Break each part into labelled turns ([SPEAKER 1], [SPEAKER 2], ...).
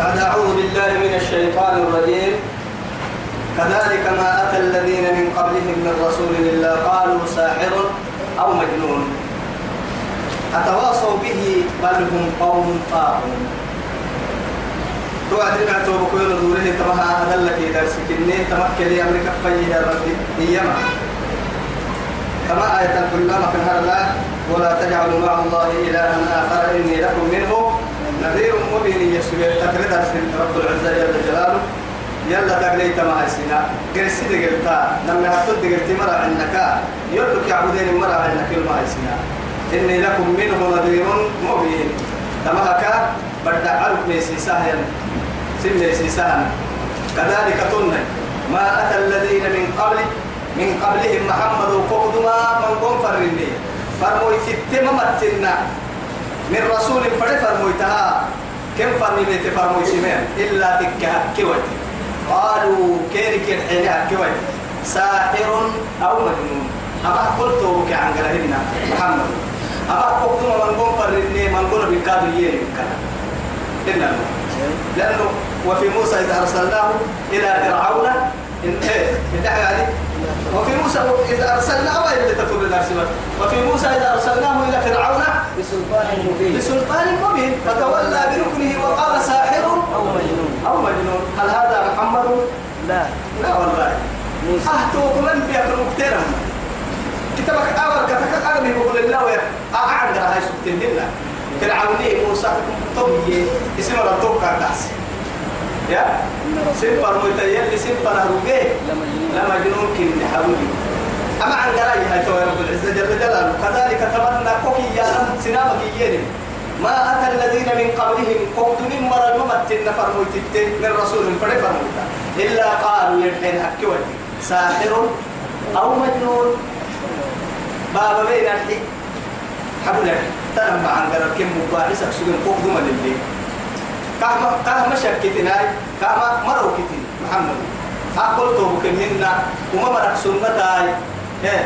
[SPEAKER 1] بعد أعوذ بالله من الشيطان الرجيم. كذلك ما أتى الذين من قبلهم من رسول إلا قالوا ساحر أو مجنون. أتواصوا به بل هم قوم طاغون. توعدنا توبك كل دوره تبها هذا لك درسك إني تمكن لي أمريكا فيه ربي إيما كما آية كلما في هذا ولا تجعلوا مع الله إلها آخر إني لكم منه تقريد رب العزة جل جلاله. يلا تقليت مع السنة قرسي دقلتا. لما هتد قلت مرة عنك يلك يعبدين مرة عنك يوم السنة إني لكم منه نذير مبين. تمهك بدع عرف ميسي سهل. سن ميسي سهل. كذلك تنى ما أتى الذين من قبل من قبلهم محمد وقودما من قوم فرني. فرمويت التممتنا من رسول فرمويتها كم فرمي بيت فرمويت من إلا تكها كويت قالوا كيرك الحين كويت ساحر أو مجنون. أما قلت بك عن قرهنا محمد. أما قلت من قوم فرني من قوم بكادو يلي إلا لأنه وفي موسى إذا أرسلناه إلى فرعون. إن إيه وفي موسى إذا أرسلناه إلى تطور الأرسل وفي موسى إذا أرسلناه إلى فرعون
[SPEAKER 2] بسلطان مبين.
[SPEAKER 1] بسلطان مبين فتولى بركنه وقال ساحر
[SPEAKER 2] أو مجنون.
[SPEAKER 1] أو مجنون. هل هذا محمد؟
[SPEAKER 2] لا.
[SPEAKER 1] لا والله.
[SPEAKER 2] موسى.
[SPEAKER 1] أهتوكم من بيأكلوا كتيرا كتابك أول كتابك أغني بقول الله ويا أعند هاي سبتين لنا فرعوني موسى طبي اسم ربك كاس يا؟ سنفر متيل سنفر هروجي
[SPEAKER 2] لمجنون
[SPEAKER 1] لما جنون كن حولي أما عن قراي هاي تو رب العزة جل جلاله. كذلك تمنى كوكي يا سنامك يجيني ما أتى الذين من قبلهم قوت من مرة الممت نفر ميتت من رسول فرد فرموتا إلا قالوا يرحين حكوتي ساحر أو مجنون. بابا بين الحي. حبنا. تنم عن قرار كم مباحثة سجن قوت دم للي كهما كهما شكتنا كهما مروا كتين محمد أقول تو بكمهن وما مرق سنتاي. إيه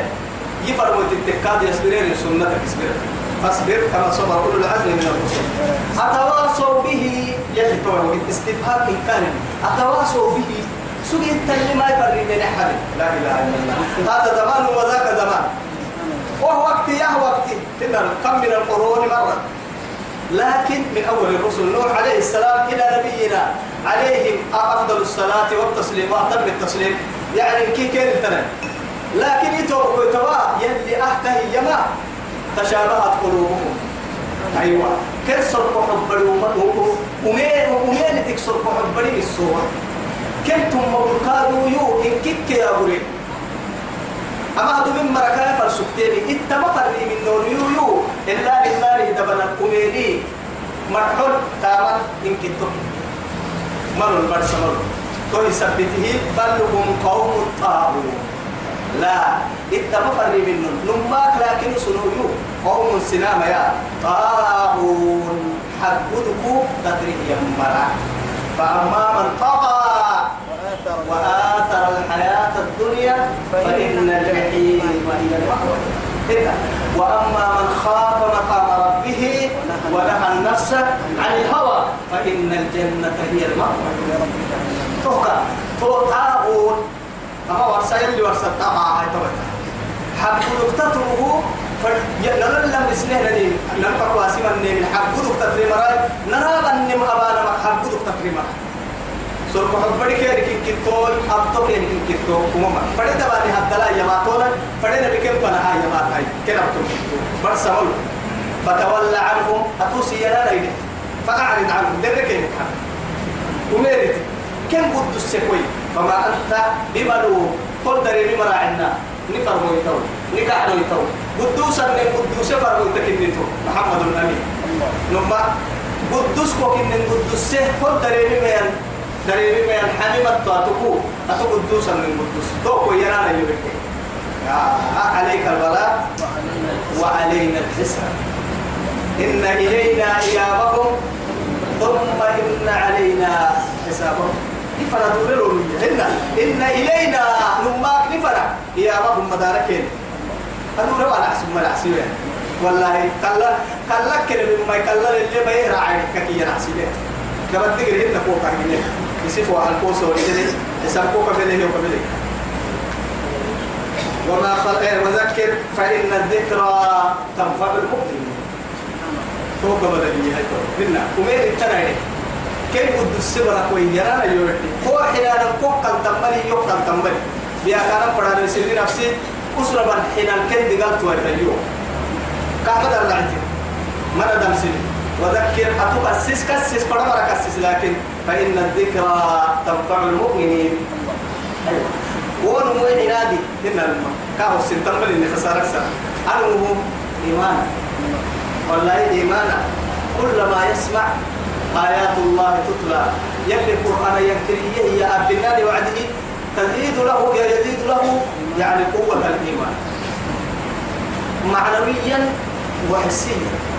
[SPEAKER 1] يفرموا تتكاد يصبرين سنتك اصبر فاصبر كما صبر أولو العزم من الرسل. أتواصوا به يجب استفهام إنكار أتواصوا به. سوء التنمي ما يفرق بين لا إله إلا الله. هذا زمان وذاك زمان. وهو وقت يا وقت كم من القرون مرة. لكن من أول الرسل نوح عليه السلام إلى نبينا عليهم أفضل الصلاة والتسليم وأتم التسليم. يعني كي كان التنين لكن يتوقع توا يلي أحته يما تشابهت قلوبهم. أيوة. كسر حب ومين ومين تكسر حب بني الصورة كنتم مبركادو يو إن كيك يا بري أما هذا من مركان فرسكتيني إنت ما فرني من نور يو يو. إلا لله دبنا أميني مرحل تامن إن كنتم مروا البرس مروا تو يثبته بل هم قوم طاغون لا إنت ما فرني من نور نماك لكن سنويو قوم سنام يا طاغون حقودكو تدري يمرا فأما من طغى
[SPEAKER 2] وآثر
[SPEAKER 1] وآثر الحياة الدنيا فإن الجحيم هي المأوى إذا وأما من خاف مقام ربه ونهى النفس عن الهوى فإن الجنة هي المأوى. توقع توقعون أما ورسا يلي ورسا الطبع هاي توقع. حق دكتته نرى لم نسنه ندين نرفع واسما من حق دكتة مرأي نرى أن أبانا حق دكتة مرأي. سر bari ke kin kitto abto ke kin kitto kuma pade da bani hadala ya ma tola pade da bikem pana ha ya ma kai ken abto bar samul fatawalla anhum atusi ya raide fa'arid anhum derke kan umerit ken buddu sekoi fama anta bimalu qul dari ni mara'inna ni farmo itaw ni kahno itaw buddu san ne buddu se farmo takinito muhammadun amin numma buddus ko kin buddus men دريري من الحميمة تاتكو أتو قدوسا من قدوس. توكو يرانا يبكي عليك البلاء وعلينا الحساب. إن إلينا إيابهم ثم إن علينا حسابهم. نفنا دولو إن إن إلينا نماك نفنا إيابهم مداركين. أدو ربا نحسب ما نحسبين والله كلا كلا كلا مما كلا اللي ما يهرع عينك كي ينحسبين قبل تقري هنا فوق عجينة يسيفوا على الكوس والجنة يسمكوا قبله وقبله وما خل... إيه وذكر فإن الذكرى تنفع المؤمن فوق بدني هاي هنا ومين التناية كيف بده السبرة ويجرانا يورتي هو حين نقوم كان تملي يوم كان تملي بيا كان فرنا يسير نفسي. أسرة بن حين الكند قالت ويرتيو كعبة الرعتي ما ندم سيدي؟ وذكر أتوقع السيس كسس فرما كسس لكن فإن الذكرى تنفع المؤمنين. أيوة. ونمو عنادي هنا لما كاهو سنتمبل إن خسارة سا. أنمو إيمانا. والله إيمانا. كلما يسمع آيات الله تتلى. يلي القرآن ينكريه يا أبنان وعده. تزيد له يزيد له. يعني قوة الإيمان. معنويا وحسيا.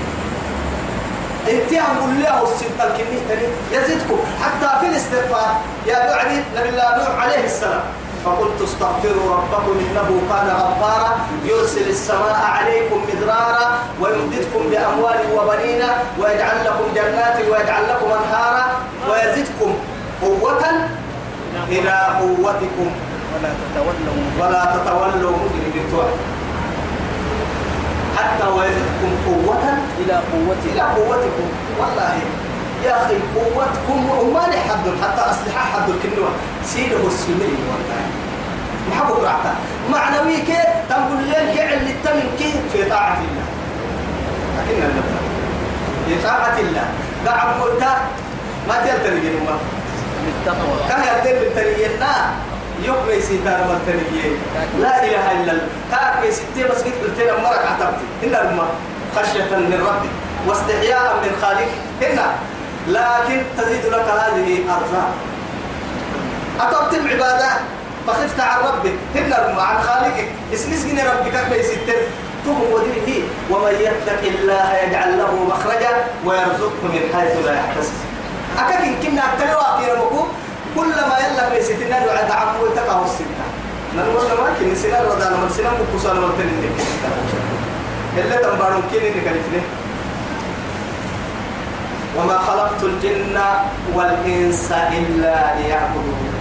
[SPEAKER 1] انت أقول له السلطان كمية تاني يزيدكم. حتى في الاستغفار. يا دعني نبي الله نوح عليه السلام. فقلت استغفروا ربكم إنه كان غفارا. يرسل السماء عليكم مدرارا ويمددكم بأموال وبنين ويجعل لكم جنات ويجعل لكم أنهارا. ويزدكم قوة إلى قوتكم.
[SPEAKER 2] ولا تتولوا
[SPEAKER 1] ولا تتولوا مجرمين حتى ويزدكم قوة
[SPEAKER 2] إلى قوتي
[SPEAKER 1] إلى قوتكم. والله يا أخي قوتكم وما حد حتى أسلحة حد الكنوة سيده السنين والله. ما حبك رعتا معنوي كي تقول لين كي اللي تمن كي في طاعة الله. لكن المثل في طاعة الله. دعم قلتا ما تلتني جنوما كان يلتني بالتنينا يوم يسيتار مرتنيين لا إله إلا الله. كان يسيتي مسجد قلتين مرك عتبتي إن الماء خشية من ربي واستحياء من خالق. هنا لكن تزيد لك هذه أرزاق أتبت العبادة فخفت عن ربك. هنا عن خالقك. اسمسكني ربك كيف يسيتر تهم وديه ومن يتق الله يجعل له مخرجا ويرزقه من حيث لا يحتسب. أكاك كنا أكلوا أكيرا مكو كلما يلا بيستنا دعاء دعم ويتقى السنة. نقول ما كن سنة رضا نمر سنة مكوسان مرتين إلا تنبارون كين إنك وما خلقت الجن والإنس إلا ليعبدون.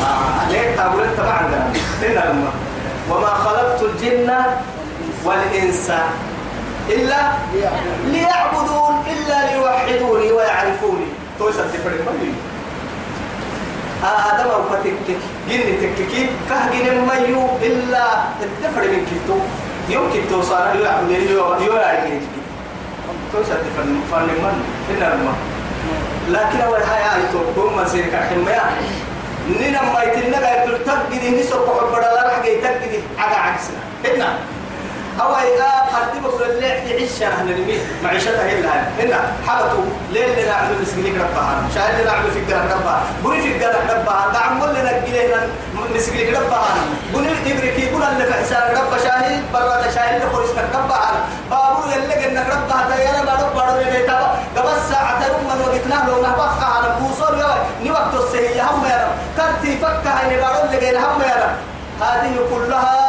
[SPEAKER 1] آه ليه؟ تقول أنت ما عندنا وما خلقت الجن والإنس إلا ليعبدون إلا ليوحدوني ويعرفوني. توسع تفرق مليون آدم أو فتكك جن تككي كه جن ميو إلا الدفر من كتو يوم كتو صار يو يعمل يو يو يعمل توسع تفرق فن من؟ هنا لما لكن أول هاي آية توقف ما سيرك حمية نينا ما يتلنا قاعد تقدي نسوق حبر الله رح جاي تقدي على عكسنا. هنا أو إذا حد بقول اللي تعيش أنا نرمي معيشتها إلا هنا حبتوا ليل لنا عبد مسكين ربها شاهد لنا عبد فكرة ربها بني فكرة ربها دعم لنا جلنا مسكين ربها بني إبريك يقول اللي في حساب رب شاهد برا شاهد لخرج ربها بابو يلي قلنا ربها تيارا بارو بارو اللي تابا قبل ساعة من وقتنا لو نبخ على بوصول يا ني وقت السهية هم يا رب كرتي فكها اللي بارو اللي قلنا هم يا رب هذه كلها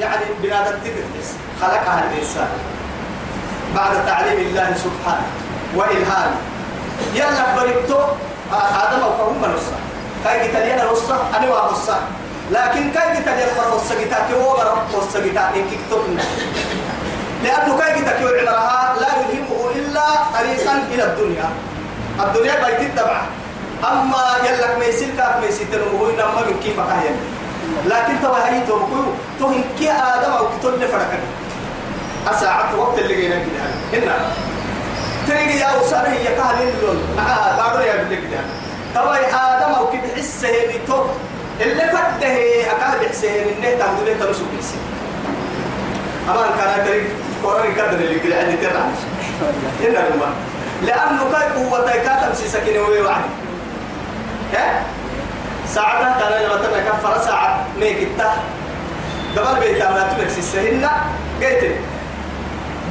[SPEAKER 1] يعني بنادم تدرس خلقها الإنسان. بعد تعليم الله سبحانه وإلهامه. يلا بريتو آدم أو فهم نصا كاي قتالينا نصا أنا ونصا لكن كاي قتالينا مرة نصا قتاكي هو مرة نصا قتاكي إنك كتبنا. لأنه كاي قتاكي عمرها لا يلهمه إلا طريقا إلى الدنيا. الدنيا بيت التبع أما يلك ميسير كاف ميسير تنمو إنما من كيف كاين. لكن تو هي تو بقول تو هن كي آدم أو كتول لفرقك أساعة وقت اللي جينا كده. هنا. تريجي يا وسانه هي كهل اللون. آه بعدين يا بدك ده تو آدم أو كده حسه اللي تو. اللي فته أكاد بحسه إنه تقول له ترسو بحسه. أما كان تريج قرآن كذا اللي كده عندي ترى. هنا لما لأنه كاي قوة كاتم سكينة ويوعد ها؟ ساعتها كان لما ساعة ميك التا قبل بيت ما تمسك السهنة. قلت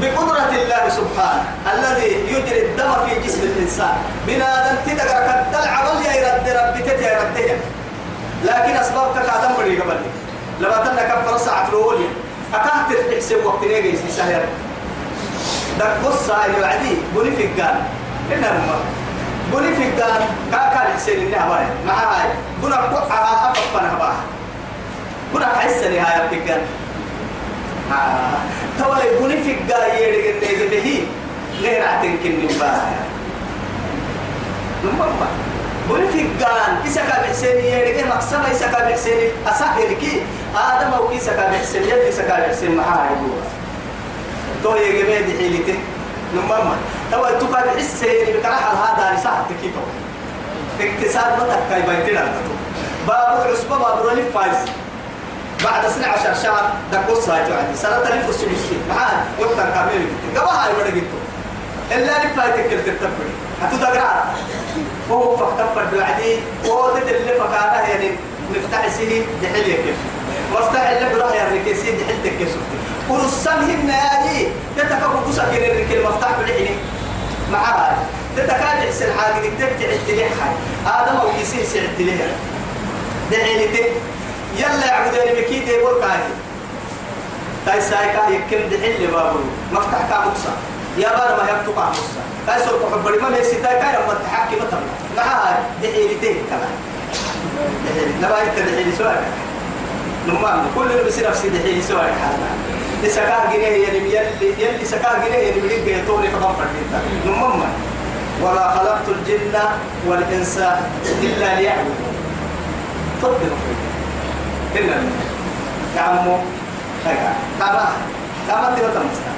[SPEAKER 1] بقدرة الله سبحانه الذي يجري الدم في جسم الإنسان. بنادم تدقر كدل عمل يا رد رب تتي يا رد لكن أسبابك كادم بري قبل لما تنا كفر ساعة الأولى أكاد تحسب وقت نيجي سهر. دك بص هاي وعدي بني في قال إنها نما بني في الدان كاكا الحسين إنها باي مع هاي بنا قطعة أفقنا باه حسن هاي في الدان تولي بني في الدان يريد إنه به غير عتنكن نباه نما بني في الدان إسا كان حسين يريد مقسم إسا كان حسين أساهل كي آدم أو إسا كان حسين يد إسا كان حسين معاه تو يجمع دي حيلته نمما تو تقال السين بكره هذا رسالة تكيتو اقتصاد ما تكاي بيتنا. باب العصبة باب رولي فايز. بعد سنة عشر شهر دقوس سايتو عندي. سنة تلف السلوسي معاه وقت كامل قبا هاي ولا جبتو إلا لفايتك كل تتبري هتو دقرار وهو فاختفر بعدي وهو اللي فكانه يعني نفتح سيه دحيل كيف وافتح اللي براه يا ركيسي دحيل تكيسو ورسمهن ياجي تتكبر قصة كن الركل مفتاح بالعيني. معها تتكاد يحسن حاجة دك تعد حاجة آدم أو يسير سعد لي دعيني يلا يعبدوني بكيد يقول كاهي؟ تاي سايكا يكم دحيل بابو. مفتاح كام قصة يا بار ما يبتو كام قصة تاي سوق حبري ما ميسي تاي كاي لما تحكي مثلا معها دحيلي تيه كمان. دحيلي. نبايت دحيلي سؤال نمام. كل اللي بيصير نفسي دحيلي سؤال حالنا لسكاه جنيه يلي يلي يلي سكاه جنيه يلي بدك يطول يقدم فرديتا نمما وما خلقت الجن والإنس إلا ليعبدون. تفضل فيه إلا يا عمو هيا تابع. تابع تبى تمستا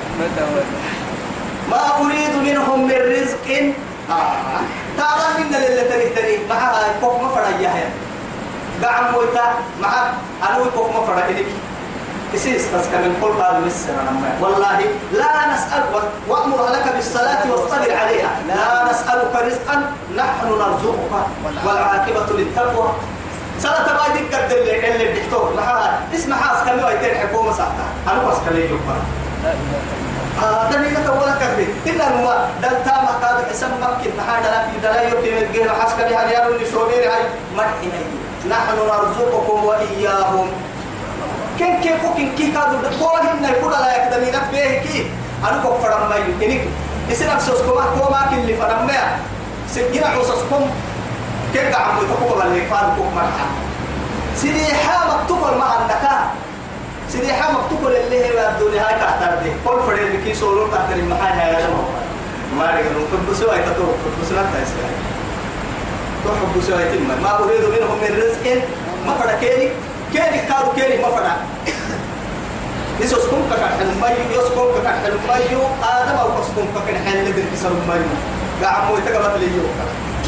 [SPEAKER 1] ما أريد منهم من رزق. آه. تابع منا للي تري تري. معها كوك ما فرا يا دعم ويتا. مع أنا كوك ما فرا إليك. إسيس تسكن من كل قال مسر والله لا نسأل وأمر لك بالصلاة واصطبر عليها. لا نسألك رزقا. نحن نرزقك. والعاقبة للتقوى. سنة ما يدك قد اللي اللي بيحتوه لها اسمع حاس كم يويتين حكومة ساعتها أنا بس كلي يوبا آه دنيا تقول كذب إلا هو دل تام قاد اسم مكة نحن لا في يبدي من جهة حاس كلي هذي أنا نشوني هاي مرحنا نحن نرزقكم وإياهم. كن كن كن كي كادو. كوهن نقول لا يقدر ينات به كي. أنا فرام ما يمكنك إسنا بسوسكم كوما كن اللي فرام ما سجنا كن قاعد بتقول اللي فان كوك مرحا سريحة مكتوب مع النكا سريحة مكتوب اللي هي الدنيا هاي تحتر دي. كل فرد اللي كي سولو تحتر المحل هاي هذا ما رجعوا كل بسوا يتطور كل بسوا تايسكاي تحب بسوا يتم ما أريد منهم من رزق ما فركيني كيري كادو كيري ما فدا. يسوسكم كان حلمي يسكم كان حلمي آدم أو كسكم كان حلم لدن كسر مي قاعد مو يتقبل لي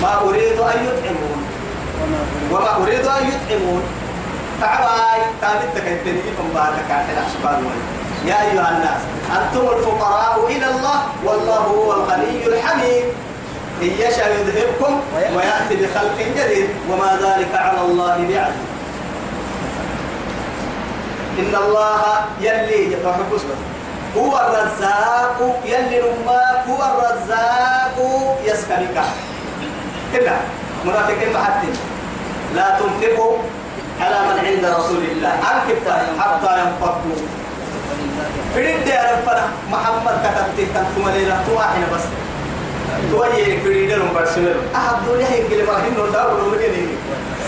[SPEAKER 1] ما أريد أن يطعمون. وما أريد أن يطعمون. تعباي تابتك فمبارك كان حلم سبحانه يا أيها الناس أنتم الفقراء إلى الله والله هو الغني الحميد. إن يشاء يذهبكم ويأتي بخلق جديد. وما ذلك على الله بعزيز. إن الله يلي هو الرزاق يلي نماك هو الرزاق يسكنك إلا منافقين محتين لا تنفقوا على من عند رسول الله. أنكف حتى ينفقوا. فريد يا ربنا محمد كتبته تنكم ليلة. تواحنا بس. تويي فريد لهم برسمل أحد دنيا ينقل إبراهيم نوداو ولو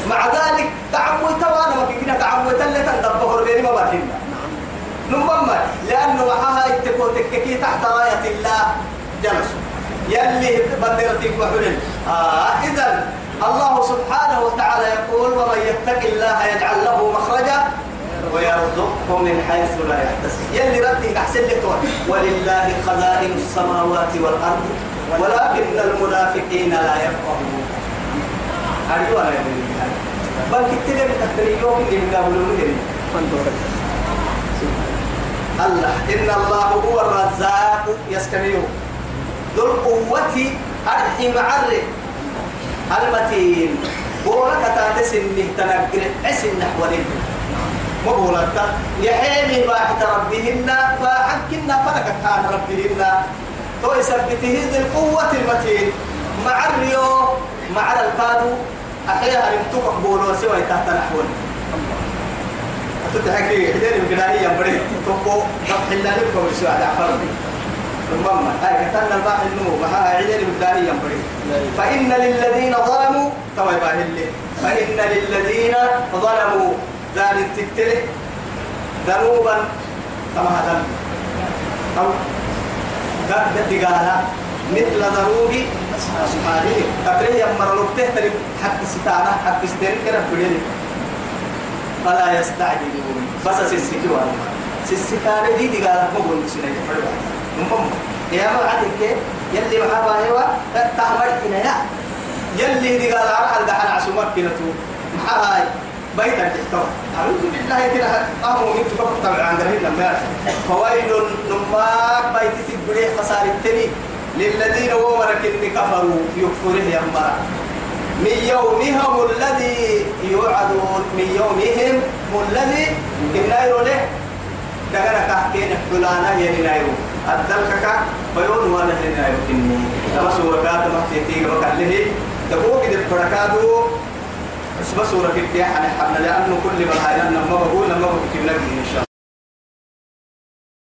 [SPEAKER 1] مع ذلك تعمل توانا ما كنا تعمل تلة تندبه ربيني ما بارهنا نمم لأنه معها اتقوا تككي تحت راية الله. جلسوا. يلي بندرتك وحلل آه إذا الله سبحانه وتعالى يقول ومن يتق الله يجعل له مخرجا ويرزقه من حيث لا يحتسب. يلي ردي أحسن لك ولله خزائن السماوات والأرض ولكن المنافقين لا يفقهون. أرجو أنا بل كتير من تكتريون اللي من قبلون الله إن الله هو الرزاق يسكنيو ذو القوة أرحي معري المتين. بولك تاتس إنه تنقر. عسن نحو الإبن مبولك يحيني باحت ربهن باحكنا فلك كان ربهن. تو يثبته ذي القوة المتين. مع الريو مع القادو أحياها رمتوك بولو سوى تحت نحوه تتحكي حدين بقناهي ينبري تقو قبح الله لكم السؤال عفرني المهم هاي كتلنا الباح النمو محاها عيدين بالداري ينبري. فإن للذين ظلموا توي باهلي فإن للذين ظلموا ذلك تكتله ذنوبا كما هذا أو قد قال مثل ذنوب أصحابهم تقريه يمر لبته تريد حق ستانا حق ستين كنا بدين فلا يستعجلون. بس سيسكي وأنا سيسكي دي دي قال مو مم يا ما عندك يلي محابا هوا تحمل هنا يا. يلي دي قال عرح الدحل عسومك كنا تو. محاها بيتا تحتوى أعوذ بالله كده. أهو من تكفر طبعا عن قرهين لما فويل نماك بيت تبريح خسارة التني للذين ومرك كفروا يكفره يمرا من يومهم الذي يوعدون. من يومهم الذي النايرو له دغنا كحكين فلانا يا نايرو الدلكك بيون وأنا نايرو كني لما سورة كات ما تيجي مكله تبوك دي بركادو بس سورة كده يعني لأنه كل ما هاي لما بقول لما بقول إن شاء